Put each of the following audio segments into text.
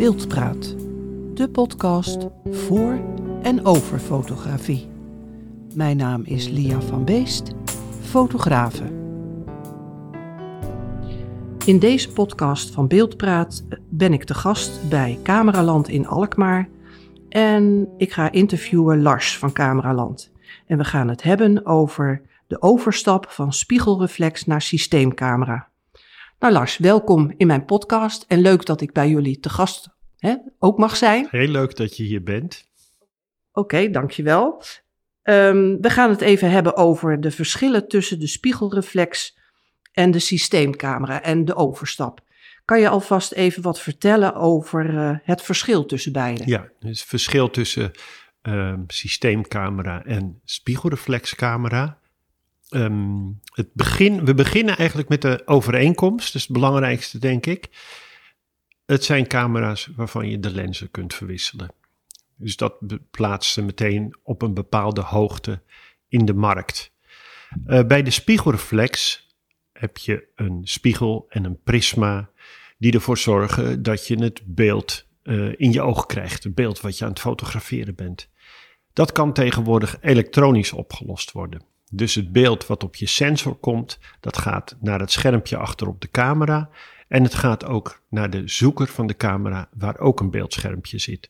Beeldpraat, de podcast voor en over fotografie. Mijn naam is Lia van Beest, fotografe. In deze podcast van Beeldpraat ben ik te gast bij Cameraland in Alkmaar en ik ga interviewen Lars van Cameraland. En we gaan het hebben over de overstap van spiegelreflex naar systeemcamera. Nou Lars, welkom in mijn podcast en leuk dat ik bij jullie te gast hè, ook mag zijn. Heel leuk dat je hier bent. Oké, dankjewel. Um, we gaan het even hebben over de verschillen tussen de spiegelreflex en de systeemcamera en de overstap. Kan je alvast even wat vertellen over uh, het verschil tussen beide? Ja, het verschil tussen uh, systeemcamera en spiegelreflexcamera. Um, het begin, we beginnen eigenlijk met de overeenkomst, dat is het belangrijkste denk ik. Het zijn camera's waarvan je de lenzen kunt verwisselen. Dus dat plaatst ze meteen op een bepaalde hoogte in de markt. Uh, bij de spiegelreflex heb je een spiegel en een prisma die ervoor zorgen dat je het beeld uh, in je oog krijgt. Het beeld wat je aan het fotograferen bent. Dat kan tegenwoordig elektronisch opgelost worden. Dus het beeld wat op je sensor komt, dat gaat naar het schermpje achter op de camera. En het gaat ook naar de zoeker van de camera, waar ook een beeldschermpje zit.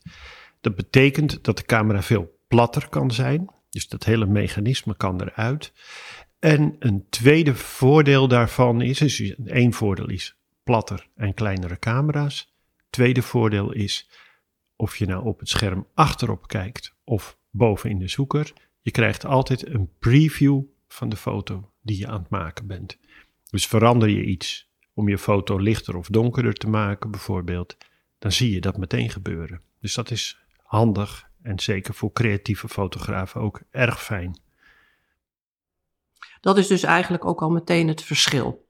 Dat betekent dat de camera veel platter kan zijn. Dus dat hele mechanisme kan eruit. En een tweede voordeel daarvan is, dus één voordeel is platter en kleinere camera's. Tweede voordeel is, of je nou op het scherm achterop kijkt of boven in de zoeker, je krijgt altijd een preview van de foto die je aan het maken bent. Dus verander je iets om je foto lichter of donkerder te maken, bijvoorbeeld, dan zie je dat meteen gebeuren. Dus dat is handig en zeker voor creatieve fotografen ook erg fijn. Dat is dus eigenlijk ook al meteen het verschil.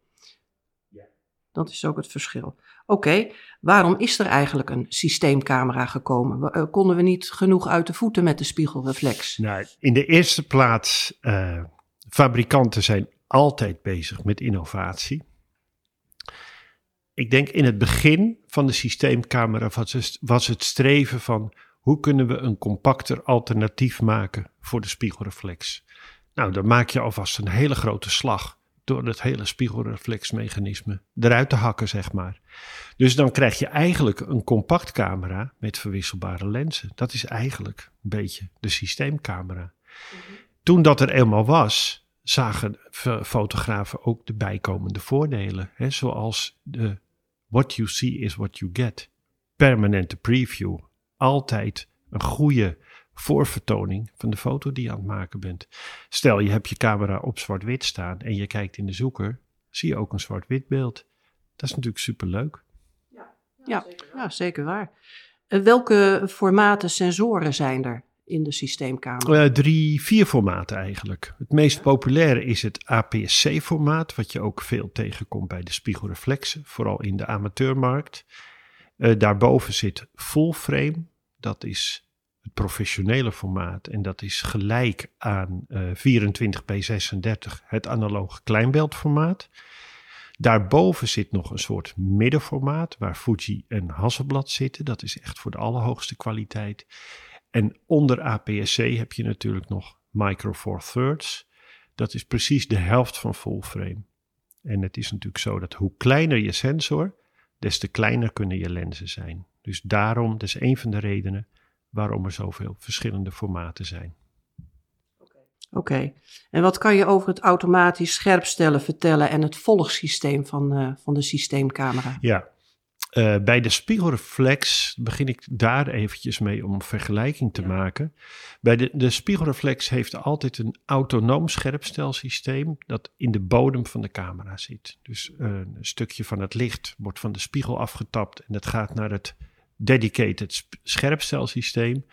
Ja. Dat is ook het verschil. Oké, waarom is er eigenlijk een systeemcamera gekomen? Eh, konden we niet genoeg uit de voeten met de spiegelreflex? Nou, in de eerste plaats, uh, fabrikanten zijn altijd bezig met innovatie. Ik denk in het begin van de systeemcamera was het streven van hoe kunnen we een compacter alternatief maken voor de spiegelreflex. Nou, dan maak je alvast een hele grote slag door het hele spiegelreflexmechanisme eruit te hakken, zeg maar. Dus dan krijg je eigenlijk een compact camera met verwisselbare lenzen. Dat is eigenlijk een beetje de systeemcamera. Toen dat er eenmaal was, zagen fotografen ook de bijkomende voordelen. Hè, zoals de what you see is what you get. Permanente preview. Altijd een goede voorvertoning van de foto die je aan het maken bent. Stel, je hebt je camera op zwart-wit staan en je kijkt in de zoeker, zie je ook een zwart-wit beeld. Dat is natuurlijk superleuk. Ja, ja, zeker, ja, zeker waar. Uh, welke formaten sensoren zijn er in de systeemcamera? Uh, drie, vier formaten eigenlijk. Het meest populaire is het APS-C-formaat, wat je ook veel tegenkomt bij de spiegelreflexen, vooral in de amateurmarkt. Uh, daarboven zit full frame. Dat is het professionele formaat. En dat is gelijk aan uh, 24 bij 36, het analoge kleinbeeldformaat. Daarboven zit nog een soort middenformaat waar Fuji en Hasselblad zitten. Dat is echt voor de allerhoogste kwaliteit. En onder APS-C heb je natuurlijk nog Micro Four Thirds. Dat is precies de helft van full frame. En het is natuurlijk zo dat hoe kleiner je sensor, des te kleiner kunnen je lenzen zijn. Dus daarom, dat is een van de redenen waarom er zoveel verschillende formaten zijn. Oké, okay. en wat kan je over het automatisch scherpstellen vertellen en het volgsysteem van, uh, van de systeemcamera? Ja, uh, bij de spiegelreflex begin ik daar eventjes mee om een vergelijking te ja. maken. Bij de, de spiegelreflex heeft altijd een autonoom scherpstelsysteem dat in de bodem van de camera zit. Dus uh, een stukje van het licht wordt van de spiegel afgetapt en dat gaat naar het dedicated scherpstelsysteem.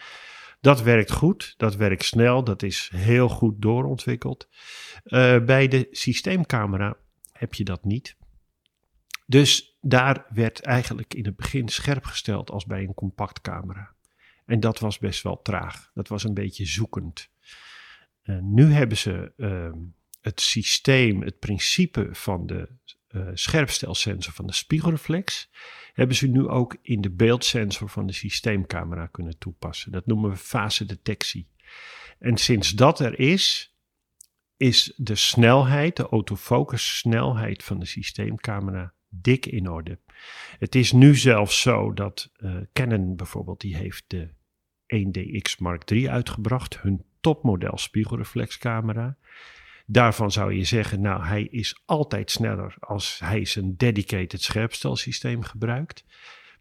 Dat werkt goed, dat werkt snel, dat is heel goed doorontwikkeld. Uh, bij de systeemcamera heb je dat niet. Dus daar werd eigenlijk in het begin scherp gesteld als bij een compactcamera. En dat was best wel traag. Dat was een beetje zoekend. Uh, nu hebben ze uh, het systeem, het principe van de uh, scherpstelsensor van de spiegelreflex, hebben ze nu ook in de beeldsensor van de systeemcamera kunnen toepassen. Dat noemen we fasedetectie. En sinds dat er is, is de snelheid, de autofocus snelheid van de systeemcamera dik in orde. Het is nu zelfs zo dat uh, Canon bijvoorbeeld, die heeft de 1DX Mark III uitgebracht, hun topmodel spiegelreflexcamera. Daarvan zou je zeggen, nou, hij is altijd sneller als hij zijn dedicated scherpstelsysteem gebruikt.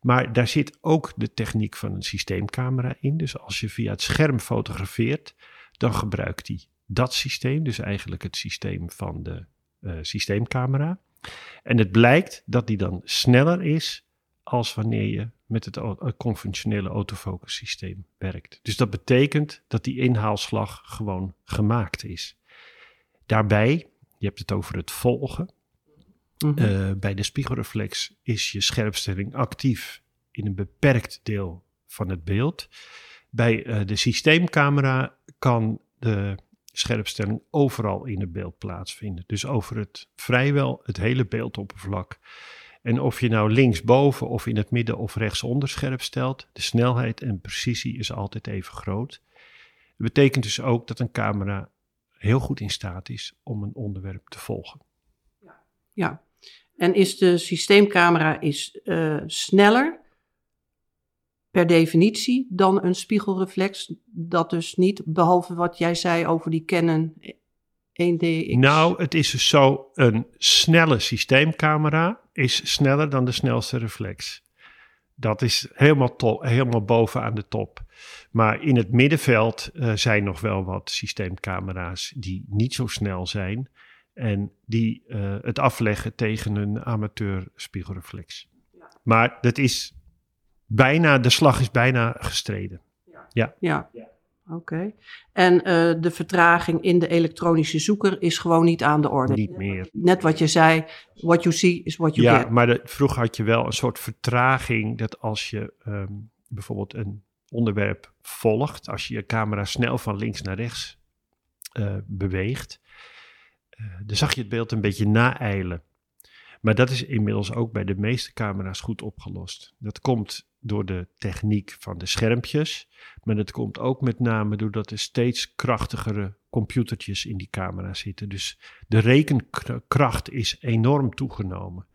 Maar daar zit ook de techniek van een systeemcamera in. Dus als je via het scherm fotografeert, dan gebruikt hij dat systeem, dus eigenlijk het systeem van de uh, systeemcamera. En het blijkt dat die dan sneller is als wanneer je met het conventionele autofocus systeem werkt. Dus dat betekent dat die inhaalslag gewoon gemaakt is. Daarbij, je hebt het over het volgen. Mhm. Eh, bij de spiegelreflex is je scherpstelling actief in een beperkt deel van het beeld. Bij uh, de systeemcamera kan de scherpstelling overal in het beeld plaatsvinden. Dus over het vrijwel het hele beeldoppervlak. En of je nou linksboven of in het midden of rechtsonder scherp stelt, de snelheid en precisie is altijd even groot. Dat betekent dus ook dat een camera heel goed in staat is om een onderwerp te volgen. Ja, en is de systeemcamera is, uh, sneller per definitie dan een spiegelreflex? Dat dus niet, behalve wat jij zei over die Canon 1DX. Nou, het is dus zo, een snelle systeemcamera is sneller dan de snelste reflex. Dat is helemaal, top, helemaal bovenaan de top. Maar in het middenveld uh, zijn nog wel wat systeemcamera's die niet zo snel zijn. En die uh, het afleggen tegen een amateur spiegelreflex. Ja. Maar dat is bijna, de slag is bijna gestreden. Ja. ja. ja. Oké. En uh, de vertraging in de elektronische zoeker is gewoon niet aan de orde. Niet meer. Net wat je zei, what you see is what you ja, get. Ja, maar de, vroeger had je wel een soort vertraging dat als je um, bijvoorbeeld een onderwerp volgt, als je je camera snel van links naar rechts uh, beweegt, uh, dan zag je het beeld een beetje naeilen. Maar dat is inmiddels ook bij de meeste camera's goed opgelost. Dat komt door de techniek van de schermpjes, maar dat komt ook met name doordat er steeds krachtigere computertjes in die camera zitten. Dus de rekenkracht is enorm toegenomen.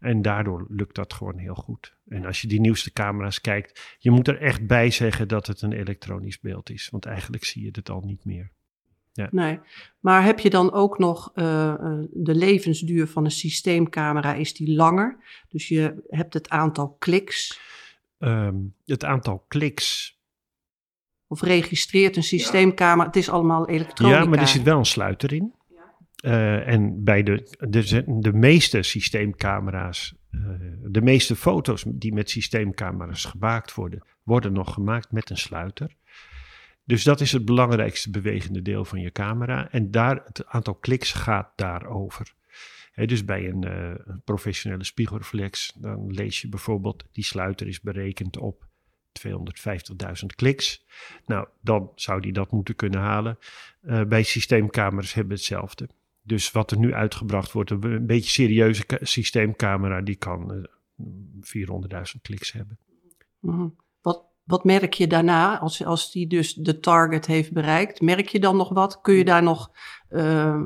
En daardoor lukt dat gewoon heel goed. En als je die nieuwste camera's kijkt, je moet er echt bij zeggen dat het een elektronisch beeld is. Want eigenlijk zie je het al niet meer. Ja. Nee, maar heb je dan ook nog uh, de levensduur van een systeemcamera, is die langer? Dus je hebt het aantal kliks. Um, het aantal kliks. Of registreert een systeemcamera, het is allemaal elektronica. Ja, maar er zit wel een sluiter in. Uh, en bij de, de, de meeste systeemcamera's, uh, de meeste foto's die met systeemcamera's gemaakt worden, worden nog gemaakt met een sluiter. Dus dat is het belangrijkste bewegende deel van je camera. En daar, het aantal kliks gaat daarover. He, dus bij een, uh, een, professionele spiegelreflex, dan lees je bijvoorbeeld, die sluiter is berekend op 250.000 kliks. Nou, dan zou die dat moeten kunnen halen. Uh, bij systeemcamera's hebben we hetzelfde. Dus wat er nu uitgebracht wordt, een beetje serieuze systeemcamera, die kan uh, 400.000 kliks hebben. Mm. Wat, wat merk je daarna, als, als die dus de target heeft bereikt? Merk je dan nog wat? Kun je daar nog uh,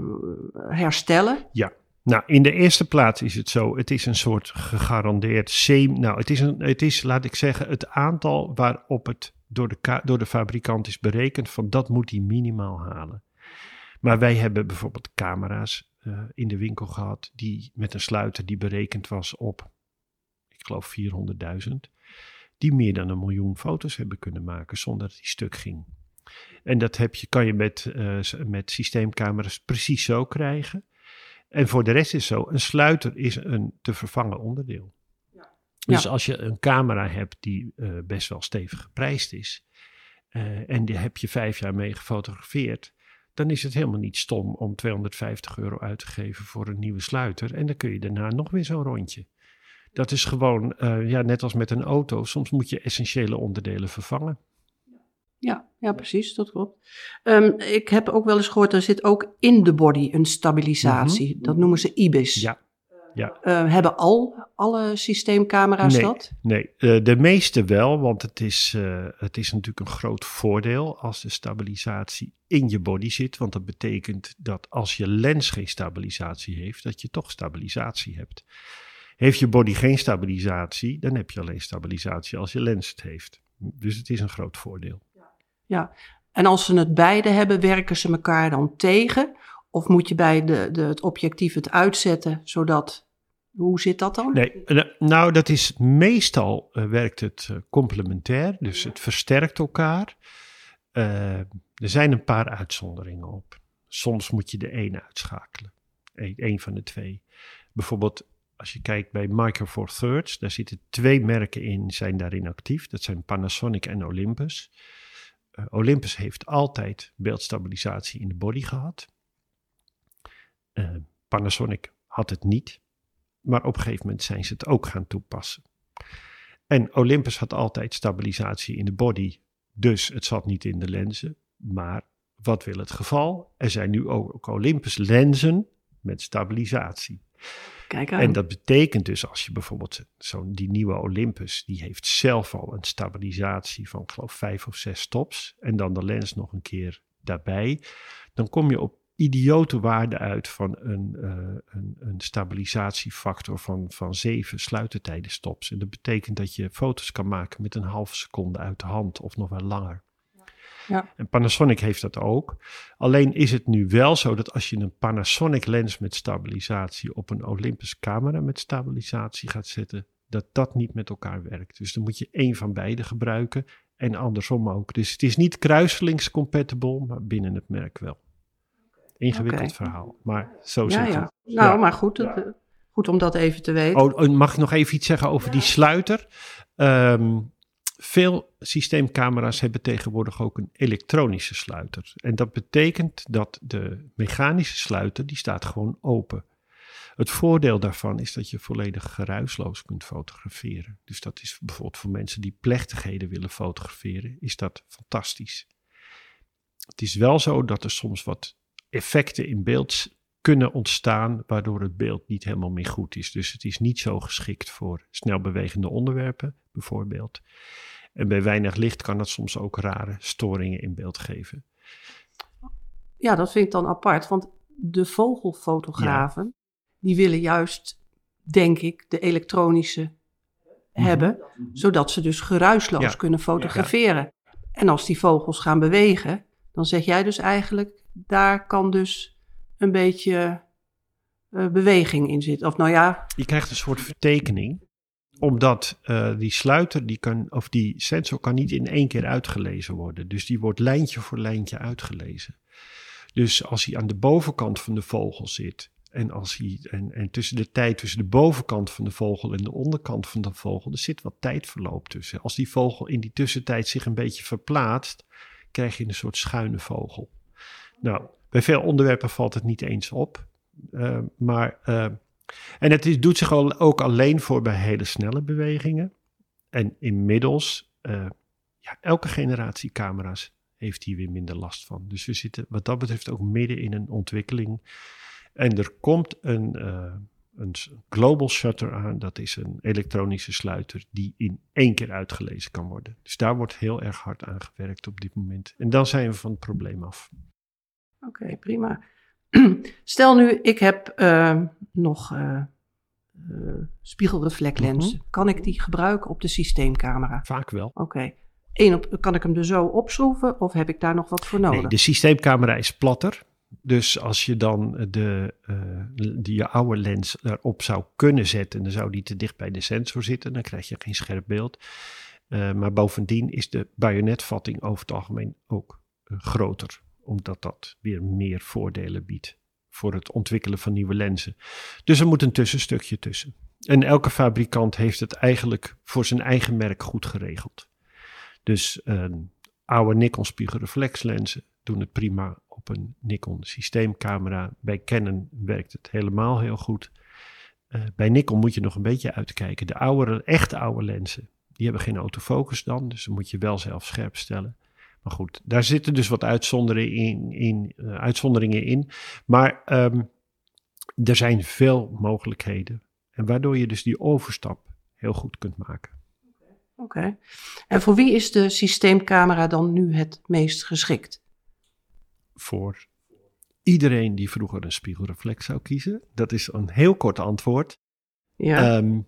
herstellen? Ja. Nou, in de eerste plaats is het zo, het is een soort gegarandeerd same. Nou, het is, een, het is, laat ik zeggen, het aantal waarop het door de, door de fabrikant is berekend, van dat moet hij minimaal halen. Maar wij hebben bijvoorbeeld camera's uh, in de winkel gehad, die met een sluiter die berekend was op, ik geloof 400.000 die meer dan een miljoen foto's hebben kunnen maken zonder dat die stuk ging. En dat heb je, kan je met, uh, met systeemcamera's precies zo krijgen. En voor de rest is zo, een sluiter is een te vervangen onderdeel. Ja. Dus als je een camera hebt die uh, best wel stevig geprijsd is, uh, en die heb je vijf jaar mee gefotografeerd, dan is het helemaal niet stom om 250 euro uit te geven voor een nieuwe sluiter. En dan kun je daarna nog weer zo'n rondje. Dat is gewoon, uh, ja, net als met een auto, soms moet je essentiële onderdelen vervangen. Ja, ja, precies, dat klopt. Um, ik heb ook wel eens gehoord, er zit ook in de body een stabilisatie. -hmm. Dat noemen ze IBIS. Ja. Ja. Uh, hebben al alle systeemcamera's nee, dat? Nee, uh, de meeste wel, want het is, uh, het is natuurlijk een groot voordeel als de stabilisatie in je body zit. Want dat betekent dat als je lens geen stabilisatie heeft, dat je toch stabilisatie hebt. Heeft je body geen stabilisatie, dan heb je alleen stabilisatie als je lens het heeft. Dus het is een groot voordeel. Ja, en als ze het beide hebben, werken ze elkaar dan tegen? Of moet je bij de, de, het objectief het uitzetten, zodat... Hoe zit dat dan? Nee, nou dat is meestal uh, werkt het uh, complementair, dus het versterkt elkaar. Er zijn een paar uitzonderingen op. Soms moet je de een uitschakelen, een, een van de twee. Bijvoorbeeld als je kijkt bij Micro Four Thirds, daar zitten twee merken in, zijn daarin actief. Dat zijn Panasonic en Olympus. Uh, Olympus heeft altijd beeldstabilisatie in de body gehad. Uh, Panasonic had het niet, maar op een gegeven moment zijn ze het ook gaan toepassen. En Olympus had altijd stabilisatie in de body, dus het zat niet in de lenzen. Maar wat wil het geval? Er zijn nu ook Olympus lenzen met stabilisatie. Kijk aan. En dat betekent dus als je bijvoorbeeld zo'n die nieuwe Olympus, die heeft zelf al een stabilisatie van geloof vijf of zes stops en dan de lens nog een keer daarbij, dan kom je op idiote waarden uit van een, uh, een, een stabilisatiefactor van, van zeven sluitertijden stops. En dat betekent dat je foto's kan maken met een halve seconde uit de hand of nog wel langer. Ja. En Panasonic heeft dat ook. Alleen is het nu wel zo dat als je een Panasonic lens met stabilisatie op een Olympus camera met stabilisatie gaat zetten, dat dat niet met elkaar werkt. Dus dan moet je één van beide gebruiken en andersom ook. Dus het is niet kruiselingscompatible, maar binnen het merk wel. Ingewikkeld verhaal, maar zo Ja, zit ja. het. Nou, Ja. maar goed, het, eh, goed om dat even te weten. Oh, oh, mag ik nog even iets zeggen over die sluiter? Ehm, veel systeemcamera's hebben tegenwoordig ook een elektronische sluiter. En dat betekent dat de mechanische sluiter, die staat gewoon open. Het voordeel daarvan is dat je volledig geruisloos kunt fotograferen. Dus dat is bijvoorbeeld voor mensen die plechtigheden willen fotograferen, is dat fantastisch. Het is wel zo dat er soms wat effecten in beeld kunnen ontstaan, waardoor het beeld niet helemaal meer goed is. Dus het is niet zo geschikt voor snel bewegende onderwerpen, bijvoorbeeld. En bij weinig licht kan dat soms ook rare storingen in beeld geven. Ja, dat vind ik dan apart, want de vogelfotografen, die willen juist, denk ik, de elektronische hebben, zodat ze dus geruisloos Mhm. Ja. kunnen fotograferen. En als die vogels gaan bewegen, dan zeg jij dus eigenlijk, daar kan dus een beetje eh, beweging in zitten. Of nou ja, Je krijgt een soort vertekening, omdat eh, die sluiter, die kan, of die sensor kan niet in één keer uitgelezen worden. Dus die wordt lijntje voor lijntje uitgelezen. Dus als hij aan de bovenkant van de vogel zit, en, als hij, en, en tussen de tijd tussen de bovenkant van de vogel en de onderkant van de vogel, er zit wat tijdverloop tussen. Als die vogel in die tussentijd zich een beetje verplaatst, krijg je een soort schuine vogel. Nou, bij veel onderwerpen valt het niet eens op. Uh, maar, uh, en het doet zich al, ook alleen voor bij hele snelle bewegingen. En inmiddels, uh, ja, elke generatie camera's heeft hier weer minder last van. Dus we zitten wat dat betreft ook midden in een ontwikkeling. En er komt een, een global shutter aan. Dat is een elektronische sluiter die in één keer uitgelezen kan worden. Dus daar wordt heel erg hard aan gewerkt op dit moment. En dan zijn we van het probleem af. Oké, okay, prima. Stel nu, ik heb uh, nog uh, uh, spiegelreflectlenzen. Mm -hmm. Kan ik die gebruiken op de systeemcamera? Vaak wel. Oké. Okay. Op, kan ik hem er zo opschroeven of heb ik daar nog wat voor nodig? Nee, de systeemcamera is platter. Dus als je dan de, uh, die je oude lens erop zou kunnen zetten, dan zou die te dicht bij de sensor zitten, dan krijg je geen scherp beeld. Uh, maar bovendien is de bajonetvatting over het algemeen ook uh, groter, omdat dat weer meer voordelen biedt voor het ontwikkelen van nieuwe lenzen. Dus er moet een tussenstukje tussen. En elke fabrikant heeft het eigenlijk voor zijn eigen merk goed geregeld. Dus een oude Nikon spiegelreflexlenzen doen het prima op een Nikon systeemcamera. Bij Canon werkt het helemaal heel goed. Uh, bij Nikon moet je nog een beetje uitkijken. De oude, echte oude lenzen, die hebben geen autofocus dan. Dus dan moet je wel zelf scherp stellen. Maar goed, daar zitten dus wat uitzonderingen in. in uh, uitzonderingen in. Maar um, er zijn veel mogelijkheden En waardoor je dus die overstap heel goed kunt maken. Oké. En voor wie is de systeemcamera dan nu het meest geschikt? Voor iedereen die vroeger een spiegelreflex zou kiezen. Dat is een heel kort antwoord. Ja. Ehm,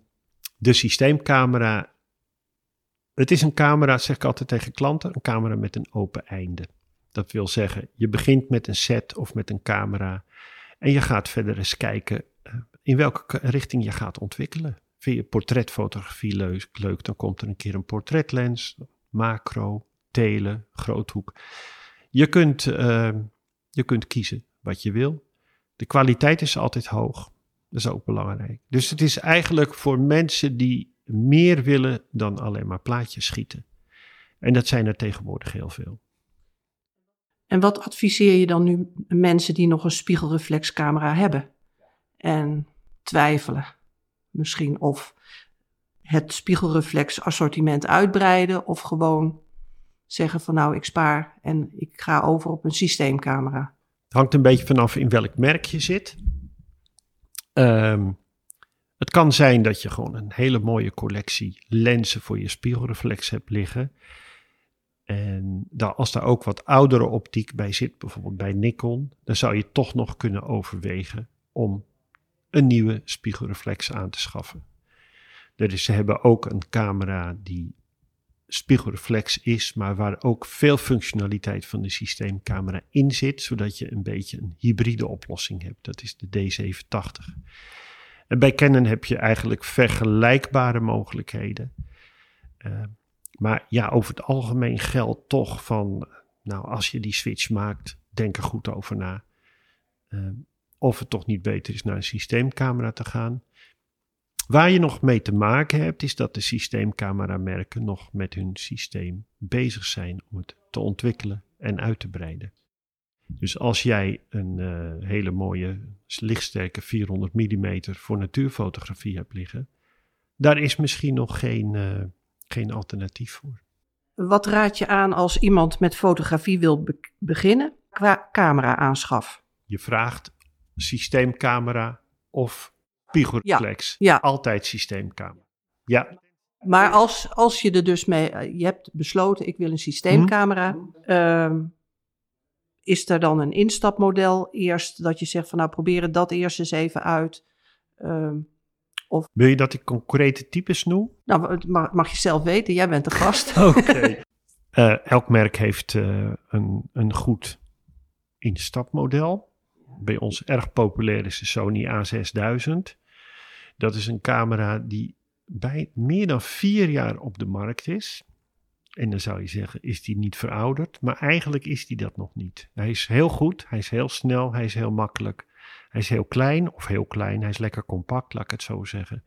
de systeemcamera. Het is een camera, zeg ik altijd tegen klanten, een camera met een open einde. Dat wil zeggen, je begint met een set of met een camera en je gaat verder eens kijken uh, in welke richting je gaat ontwikkelen. Vind je portretfotografie leuk, dan komt er een keer een portretlens, macro, tele, groothoek. Je kunt, uh, je kunt kiezen wat je wil. De kwaliteit is altijd hoog. Dat is ook belangrijk. Dus het is eigenlijk voor mensen die meer willen dan alleen maar plaatjes schieten. En dat zijn er tegenwoordig heel veel. En wat adviseer je dan nu mensen die nog een spiegelreflexcamera hebben en twijfelen? Misschien of het spiegelreflex assortiment uitbreiden of gewoon zeggen van nou ik spaar en ik ga over op een systeemcamera. Het hangt een beetje vanaf in welk merk je zit. Um, het kan zijn dat je gewoon een hele mooie collectie lenzen voor je spiegelreflex hebt liggen. En als daar ook wat oudere optiek bij zit, bijvoorbeeld bij Nikon, dan zou je toch nog kunnen overwegen om een nieuwe spiegelreflex aan te schaffen. Dus ze hebben ook een camera die spiegelreflex is, maar waar ook veel functionaliteit van de systeemcamera in zit, zodat je een beetje een hybride oplossing hebt. Dat is de D780. En bij Canon heb je eigenlijk vergelijkbare mogelijkheden. Uh, maar ja, over het algemeen geldt toch van, nou, als je die switch maakt, denk er goed over na. Uh, of het toch niet beter is naar een systeemcamera te gaan. Waar je nog mee te maken hebt, is dat de systeemcamera-merken nog met hun systeem bezig zijn om het te ontwikkelen en uit te breiden. Dus als jij een uh, hele mooie lichtsterke 400 mm voor natuurfotografie hebt liggen, daar is misschien nog geen, uh, geen alternatief voor. Wat raad je aan als iemand met fotografie wil be beginnen qua camera-aanschaf? Je vraagt systeemcamera of spiegelreflex. Ja, ja. Altijd systeemcamera. Ja. Maar als, als je er dus mee, je hebt besloten, ik wil een systeemcamera. Hmm. Is er dan een instapmodel eerst dat je zegt van nou proberen dat eerst eens even uit? Um, of... Wil je dat ik concrete types noem? Nou, mag, mag je zelf weten, jij bent de gast. Oké. Okay. uh, elk merk heeft uh, een, een goed instapmodel. Bij ons erg populair is de Sony A6000. Dat is een camera die bij meer dan vier jaar op de markt is. En dan zou je zeggen, is die niet verouderd? Maar eigenlijk is die dat nog niet. Hij is heel goed, hij is heel snel, hij is heel makkelijk. Hij is heel klein, of heel klein, hij is lekker compact, laat ik het zo zeggen.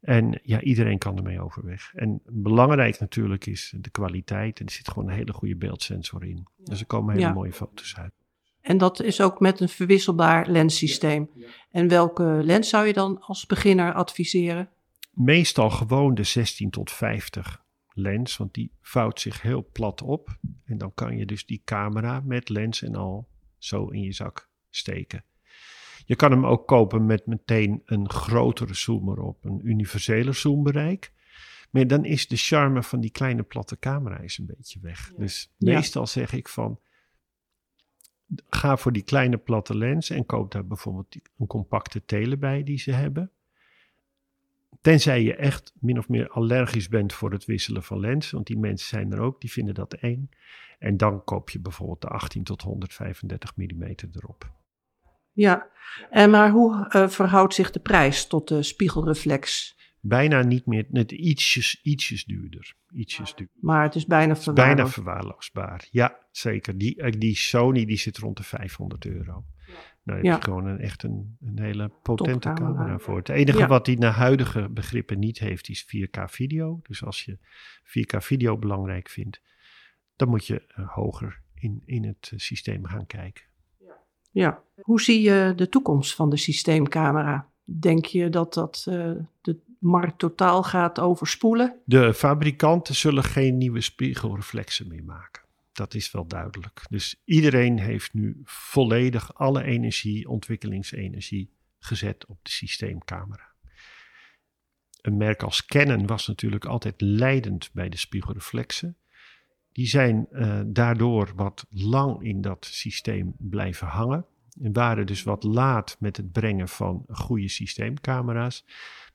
En ja, iedereen kan ermee overweg. En belangrijk natuurlijk is de kwaliteit. En er zit gewoon een hele goede beeldsensor in. Dus er komen hele ja. mooie foto's uit. En dat is ook met een verwisselbaar lenssysteem. En welke lens zou je dan als beginner adviseren? Meestal gewoon de 16 tot 50 lens, want die vouwt zich heel plat op. En dan kan je dus die camera met lens en al zo in je zak steken. Je kan hem ook kopen met meteen een grotere zoom erop, een universele zoombereik. Maar dan is de charme van die kleine platte camera is een beetje weg. Ja. Dus meestal ja. zeg ik van, ga voor die kleine platte lens en koop daar bijvoorbeeld een compacte tele bij die ze hebben. Tenzij je echt min of meer allergisch bent voor het wisselen van lens, want die mensen zijn er ook, die vinden dat eng. En dan koop je bijvoorbeeld de 18 tot 135 mm erop. Ja, en maar hoe uh, verhoudt zich de prijs tot de spiegelreflex? Bijna niet meer, net ietsjes, ietsjes duurder. Ietsjes duurder. Maar het is bijna verwaarloosbaar. Bijna verwaarloosbaar, ja, zeker. Die, die Sony die zit rond de 500 euro. Nou, heb ja. je gewoon een, echt een, een hele potente camera. camera voor. Het enige ja. wat die naar huidige begrippen niet heeft, is 4K video. Dus als je 4K video belangrijk vindt, dan moet je uh, hoger in, in het uh, systeem gaan kijken. Ja, hoe zie je de toekomst van de systeemcamera? Denk je dat dat uh, de markt totaal gaat overspoelen? De fabrikanten zullen geen nieuwe spiegelreflexen meer maken. Dat is wel duidelijk. Dus iedereen heeft nu volledig alle energie, ontwikkelingsenergie gezet op de systeemcamera. een merk als Canon was natuurlijk altijd leidend bij de spiegelreflexen. Die zijn uh, daardoor wat lang in dat systeem blijven hangen. En waren dus wat laat met het brengen van goede systeemcamera's.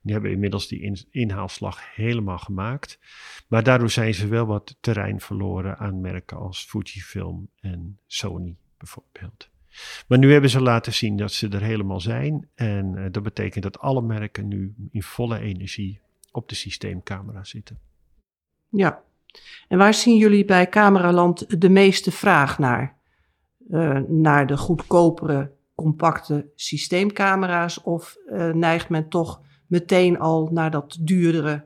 Die hebben inmiddels die inhaalslag helemaal gemaakt. Maar daardoor zijn ze wel wat terrein verloren aan merken als Fujifilm en Sony bijvoorbeeld. Maar nu hebben ze laten zien dat ze er helemaal zijn. En uh, dat betekent dat alle merken nu in volle energie op de systeemcamera zitten. Ja, en waar zien jullie bij Cameraland de meeste vraag naar? Uh, naar de goedkopere, compacte systeemcamera's? Of uh, neigt men toch meteen al naar dat duurdere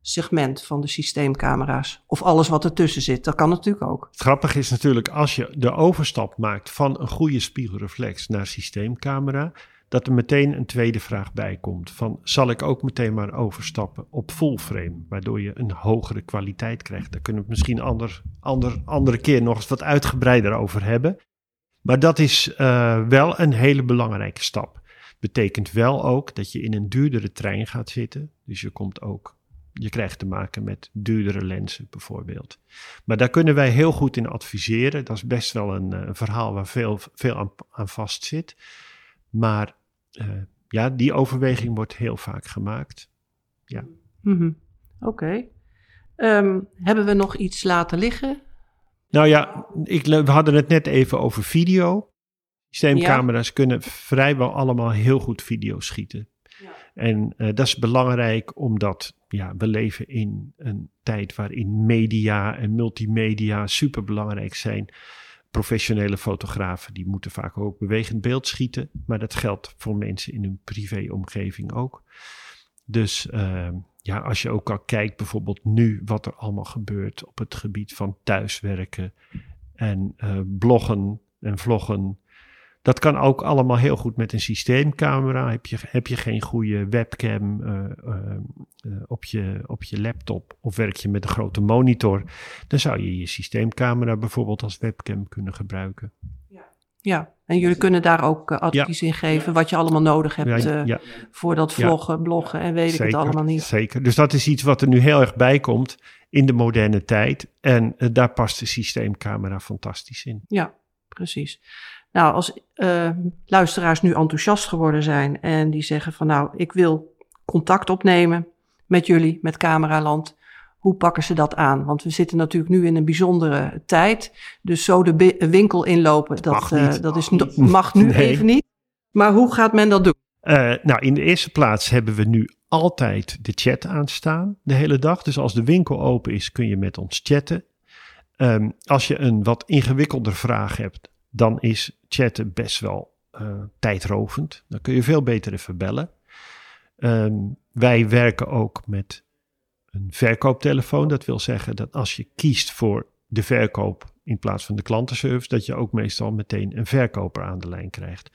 segment van de systeemcamera's. Of alles wat ertussen zit. Dat kan natuurlijk ook. Het grappige is natuurlijk als je de overstap maakt van een goede spiegelreflex naar systeemcamera, dat er meteen een tweede vraag bij komt. Van zal ik ook meteen maar overstappen op full frame, waardoor je een hogere kwaliteit krijgt. Daar kunnen we het misschien ander, ander, andere keer nog eens wat uitgebreider over hebben. Maar dat is uh, wel een hele belangrijke stap. Betekent wel ook dat je in een duurdere trein gaat zitten. Dus je komt ook je krijgt te maken met duurdere lenzen bijvoorbeeld. Maar daar kunnen wij heel goed in adviseren. Dat is best wel een, eh, verhaal waar veel, veel aan, aan vast zit. Maar uh, ja, die overweging wordt heel vaak gemaakt. Ja. -hmm. Oké. Um, hebben we nog iets laten liggen? Nou ja, ik, we hadden het net even over video. Systeemcamera's ja. kunnen vrijwel allemaal heel goed video schieten. Ja. En uh, dat is belangrijk omdat ja, we leven in een tijd waarin media en multimedia superbelangrijk zijn. Professionele fotografen die moeten vaak ook bewegend beeld schieten, maar dat geldt voor mensen in hun privéomgeving ook. Dus uh, ja, als je ook al kijkt bijvoorbeeld nu wat er allemaal gebeurt op het gebied van thuiswerken en uh, bloggen en vloggen dat kan ook allemaal heel goed met een systeemcamera. Heb je, heb je geen goede webcam uh, uh, op, je, op je laptop of werk je met een grote monitor, dan zou je je systeemcamera bijvoorbeeld als webcam kunnen gebruiken. Ja, ja. en jullie kunnen daar ook advies ja. in geven wat je allemaal nodig hebt ja, voor dat vloggen, bloggen en weet zeker, ik het allemaal niet. Zeker, dus dat is iets wat er nu heel erg bij komt in de moderne tijd en daar past de systeemcamera fantastisch in. Ja, precies. Nou, als uh, luisteraars nu enthousiast geworden zijn en die zeggen van nou, ik wil contact opnemen met jullie, met Cameraland. Hoe pakken ze dat aan? Want we zitten natuurlijk nu in een bijzondere tijd. Dus zo de winkel inlopen, dat, mag, uh, dat is, mag nu nee. even niet. Maar hoe gaat men dat doen? Uh, nou, in de eerste plaats hebben we nu altijd de chat aanstaan de hele dag. Dus als de winkel open is, kun je met ons chatten. Um, als je een wat ingewikkelder vraag hebt, dan is chatten best wel uh, tijdrovend. Dan kun je veel beter even bellen. Um, wij werken ook met een verkooptelefoon. Dat wil zeggen dat als je kiest voor de verkoop in plaats van de klantenservice, dat je ook meestal meteen een verkoper aan de lijn krijgt.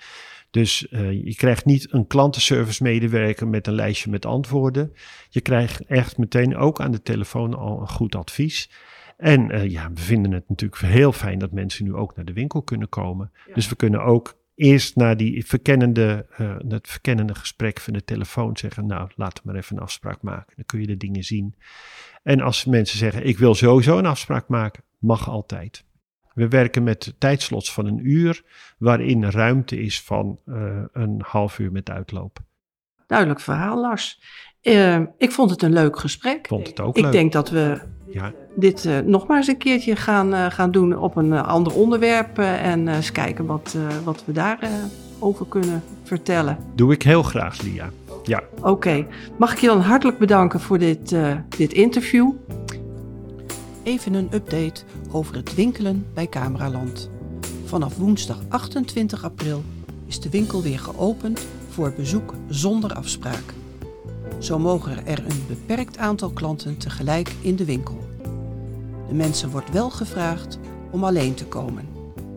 Dus uh, je krijgt niet een klantenservice medewerker met een lijstje met antwoorden. Je krijgt echt meteen ook aan de telefoon al een goed advies. En uh, ja, we vinden het natuurlijk heel fijn dat mensen nu ook naar de winkel kunnen komen. Ja. Dus we kunnen ook eerst naar die verkennende, uh, het verkennende gesprek van de telefoon zeggen, nou, laten we maar even een afspraak maken. Dan kun je de dingen zien. En als mensen zeggen, ik wil sowieso een afspraak maken, mag altijd. We werken met tijdslots van een uur, waarin ruimte is van uh, een half uur met uitloop. Duidelijk verhaal, Lars. Uh, ik vond het een leuk gesprek. Ik vond het ook ik leuk. denk dat we ja. dit uh, nog maar eens een keertje gaan, uh, gaan doen op een ander onderwerp. en eens kijken wat, wat we daarover over kunnen vertellen. Doe ik heel graag, Lia. Ja. Oké. Okay. Mag ik je dan hartelijk bedanken voor dit, dit interview. Even een update over het winkelen bij Cameraland. Vanaf woensdag 28 april is de winkel weer geopend voor bezoek zonder afspraak. Zo mogen er een beperkt aantal klanten tegelijk in de winkel. De mensen wordt wel gevraagd om alleen te komen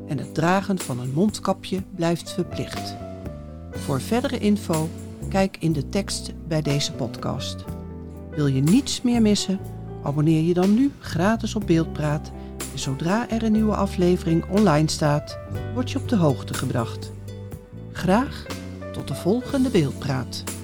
en het dragen van een mondkapje blijft verplicht. Voor verdere info kijk in de tekst bij deze podcast. Wil je niets meer missen? Abonneer je dan nu gratis op Beeldpraat en zodra er een nieuwe aflevering online staat, word je op de hoogte gebracht. Graag tot de volgende Beeldpraat.